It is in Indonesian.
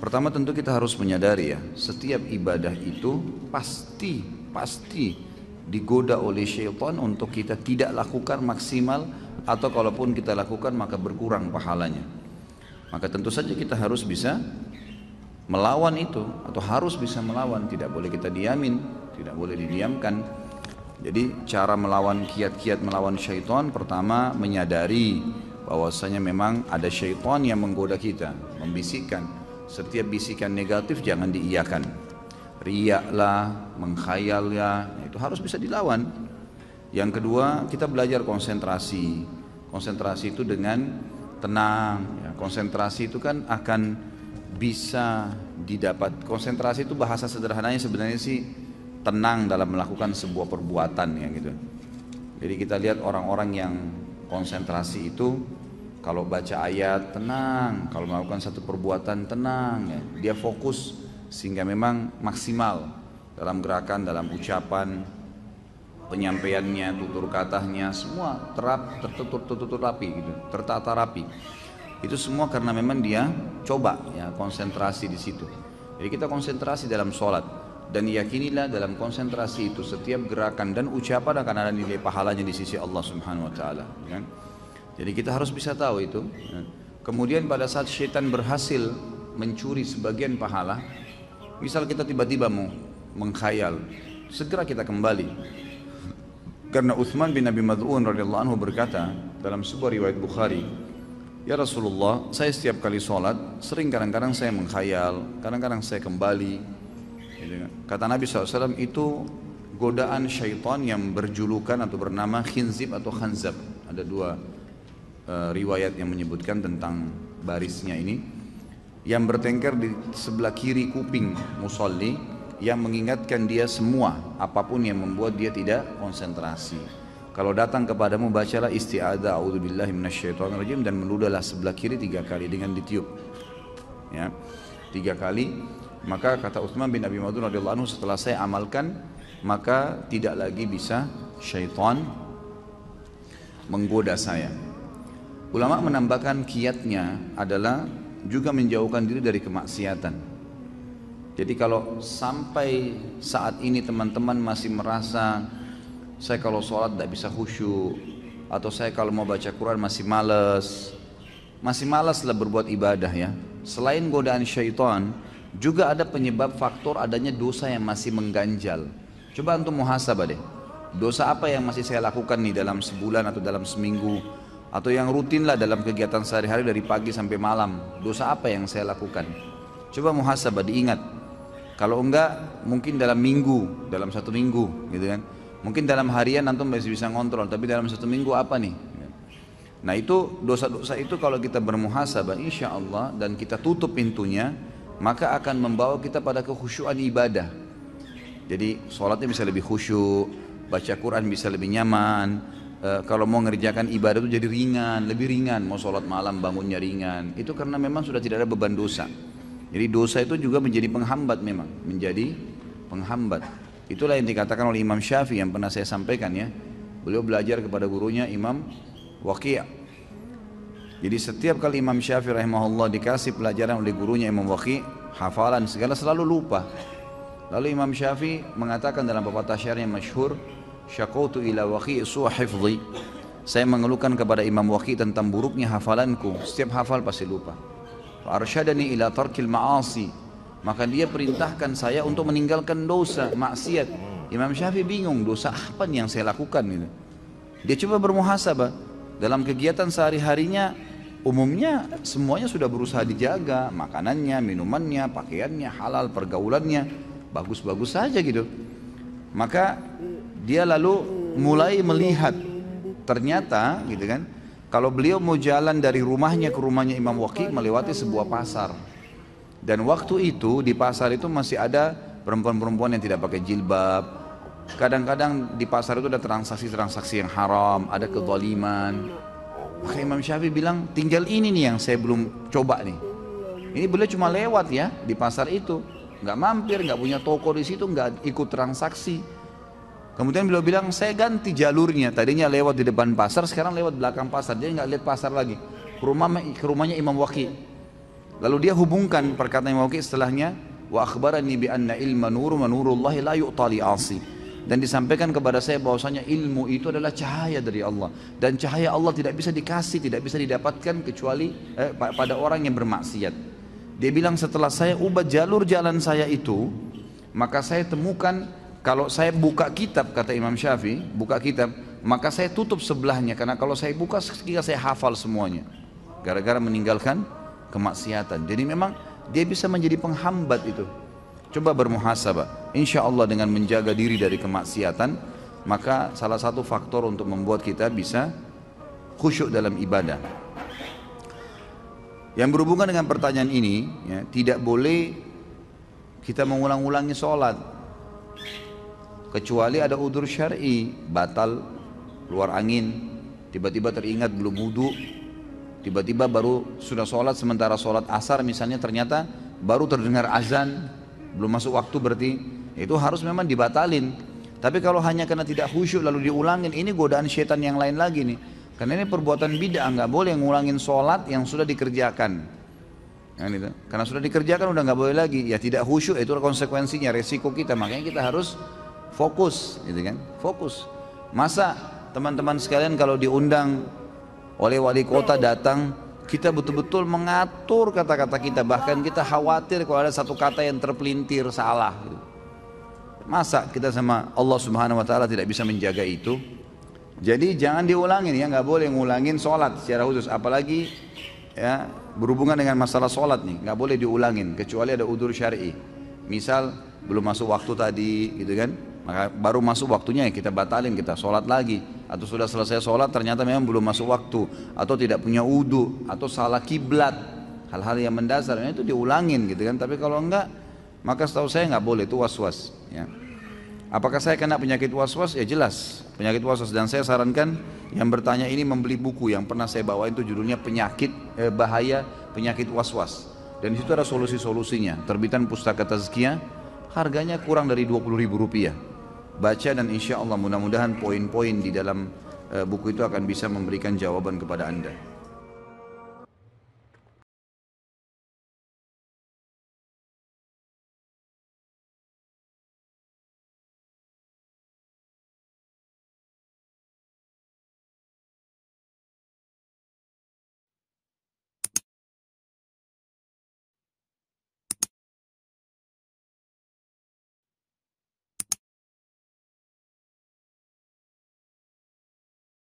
Pertama tentu kita harus menyadari ya, setiap ibadah itu pasti, pasti digoda oleh syaitan untuk kita tidak lakukan maksimal atau kalaupun kita lakukan maka berkurang pahalanya. Maka tentu saja kita harus bisa melawan itu atau harus bisa melawan, tidak boleh kita diamin, tidak boleh didiamkan. Jadi cara melawan kiat-kiat melawan syaitan pertama menyadari bahwasanya memang ada syaitan yang menggoda kita, membisikkan setiap bisikan negatif jangan diiyakan. Riaklah, menghayalnya, itu harus bisa dilawan. Yang kedua, kita belajar konsentrasi. Konsentrasi itu dengan tenang. Ya. Konsentrasi itu kan akan bisa didapat. Konsentrasi itu bahasa sederhananya sebenarnya sih tenang dalam melakukan sebuah perbuatan ya gitu. Jadi kita lihat orang-orang yang konsentrasi itu kalau baca ayat tenang, kalau melakukan satu perbuatan tenang, ya. dia fokus sehingga memang maksimal dalam gerakan, dalam ucapan, penyampaiannya, tutur katanya, semua terap, tertutur, tertutur rapi, gitu, tertata rapi. Itu semua karena memang dia coba ya konsentrasi di situ. Jadi kita konsentrasi dalam sholat dan yakinilah dalam konsentrasi itu setiap gerakan dan ucapan akan ada nilai pahalanya di sisi Allah Subhanahu Wa Taala. Ya. Jadi kita harus bisa tahu itu. Kemudian pada saat syaitan berhasil mencuri sebagian pahala, misal kita tiba-tiba mau mengkhayal, segera kita kembali. Karena Uthman bin Abi Mad'un radhiyallahu anhu berkata dalam sebuah riwayat Bukhari, Ya Rasulullah, saya setiap kali sholat, sering kadang-kadang saya mengkhayal, kadang-kadang saya kembali. Gitu kan. Kata Nabi SAW, itu godaan syaitan yang berjulukan atau bernama khinzib atau khanzab. Ada dua Eh, riwayat yang menyebutkan tentang barisnya ini yang bertengkar di sebelah kiri kuping musalli yang mengingatkan dia semua apa pun yang membuat dia tidak konsentrasi. Kalau datang kepadamu bacalah isti'adzah a'udzubillahi minasyaitonirrajim dan meludahlah sebelah kiri tiga kali dengan ditiup. Ya. Tiga kali maka kata Utsman bin Abi Madun radhiyallahu anhu setelah saya amalkan maka tidak lagi bisa syaitan menggoda saya. Ulama menambahkan kiatnya adalah juga menjauhkan diri dari kemaksiatan. Jadi kalau sampai saat ini teman-teman masih merasa saya kalau sholat tidak bisa khusyuk atau saya kalau mau baca Quran masih malas, masih malas lah berbuat ibadah ya. Selain godaan syaitan, juga ada penyebab faktor adanya dosa yang masih mengganjal. Coba untuk muhasabah deh. Dosa apa yang masih saya lakukan nih dalam sebulan atau dalam seminggu atau yang rutin lah dalam kegiatan sehari-hari dari pagi sampai malam. Dosa apa yang saya lakukan? Coba muhasabah diingat. Kalau enggak mungkin dalam minggu dalam satu minggu gitu kan. Mungkin dalam harian antum masih bisa ngontrol tapi dalam satu minggu apa nih? Nah itu dosa-dosa itu kalau kita bermuhasabah insya Allah dan kita tutup pintunya maka akan membawa kita pada kekhusyuan ibadah. Jadi sholatnya bisa lebih khusyuk baca Quran bisa lebih nyaman e, kalau mau ngerjakan ibadah itu jadi ringan, lebih ringan, mau sholat malam bangunnya ringan. Itu karena memang sudah tidak ada beban dosa. Jadi dosa itu juga menjadi penghambat memang, menjadi penghambat. Itulah yang dikatakan oleh Imam Syafi'i yang pernah saya sampaikan ya. Beliau belajar kepada gurunya Imam Waqi' Jadi setiap kali Imam Syafi'i rahimahullah dikasih pelajaran oleh gurunya Imam Waqi' hafalan segala selalu lupa. Lalu Imam Syafi'i mengatakan dalam pepatah syair yang masyhur, syakautu ila waqi' hifzi saya mengeluhkan kepada Imam Waqi tentang buruknya hafalanku. Setiap hafal pasti lupa. Arsyadani ila tarkil ma'asi. Maka dia perintahkan saya untuk meninggalkan dosa maksiat. Imam Syafi'i bingung dosa apa yang saya lakukan itu dia coba bermuhasabah. Dalam kegiatan sehari-harinya umumnya semuanya sudah berusaha dijaga. Makanannya minumannya pakaiannya halal pergaulannya. Bagus-bagus saja gitu. Maka dia lalu mulai melihat ternyata gitu kan kalau beliau mau jalan dari rumahnya ke rumahnya Imam Waqi melewati sebuah pasar. Dan waktu itu di pasar itu masih ada perempuan-perempuan yang tidak pakai jilbab. Kadang-kadang di pasar itu ada transaksi-transaksi yang haram ada kezaliman. Maka Imam Syafi'i bilang tinggal ini nih yang saya belum coba nih. Ini beliau cuma lewat ya di pasar itu. Nggak mampir nggak punya toko di situ nggak ikut transaksi Kemudian beliau bilang, saya ganti jalurnya. Tadinya lewat di depan pasar, sekarang lewat belakang pasar. Dia nggak lihat pasar lagi. Ke, rumah, ke rumahnya Imam Waqi. Lalu dia hubungkan perkataan Imam Waqi setelahnya wa akhbarani bi anna ilma nur wa nurullahi la yu'tali asi dan disampaikan kepada saya bahwasanya ilmu itu adalah cahaya dari Allah dan cahaya Allah tidak bisa dikasih tidak bisa didapatkan kecuali eh, pada orang yang bermaksiat dia bilang setelah saya ubah jalur jalan saya itu maka saya temukan kalau saya buka kitab kata Imam Syafi'i buka kitab maka saya tutup sebelahnya karena kalau saya buka ketika saya hafal semuanya gara-gara meninggalkan kemaksiatan jadi memang dia bisa menjadi penghambat itu. Coba bermuhasabah. Insya Allah dengan menjaga diri dari kemaksiatan, maka salah satu faktor untuk membuat kita bisa khusyuk dalam ibadah. Yang berhubungan dengan pertanyaan ini, ya, tidak boleh kita mengulang-ulangi sholat. Kecuali ada udur syari, batal, luar angin, tiba-tiba teringat belum wudhu, Tiba-tiba baru sudah sholat sementara sholat asar misalnya ternyata baru terdengar azan belum masuk waktu berarti itu harus memang dibatalin. Tapi kalau hanya karena tidak khusyuk lalu diulangin ini godaan syaitan yang lain lagi nih. Karena ini perbuatan bid'ah nggak boleh ngulangin sholat yang sudah dikerjakan. Kan. Karena sudah dikerjakan udah nggak boleh lagi. Ya tidak khusyuk itu konsekuensinya resiko kita. Makanya kita harus fokus, gitu kan? Fokus. Masa teman-teman sekalian kalau diundang oleh wali kota datang kita betul-betul mengatur kata-kata kita. Bahkan kita khawatir kalau ada satu kata yang terpelintir salah masa kita sama Allah subhanahu wa ta'ala tidak bisa menjaga itu? Jadi jangan diulangin ya. Nggak boleh ngulangin sholat secara khusus. Apalagi ya berhubungan dengan masalah sholat nih. Nggak boleh diulangin kecuali ada udur syari. Misal belum masuk waktu tadi gitu kan maka baru masuk waktunya ya kita batalin kita sholat lagi. Atau sudah selesai sholat ternyata memang belum masuk waktu. Atau tidak punya wudhu atau salah kiblat. Hal-hal yang mendasar itu diulangin gitu kan. Tapi kalau enggak maka setahu saya nggak boleh itu was-was ya. apakah saya kena penyakit was-was? Ya jelas penyakit was-was. Dan saya sarankan yang bertanya ini membeli buku. Yang pernah saya bawa itu judulnya penyakit eh, bahaya penyakit was-was. Dan di situ ada solusi-solusinya. Terbitan pustaka tazkiyah harganya kurang dari 20 ribu rupiah baca dan insya Allah mudah-mudahan poin-poin di dalam uh, buku itu akan bisa memberikan jawaban kepada anda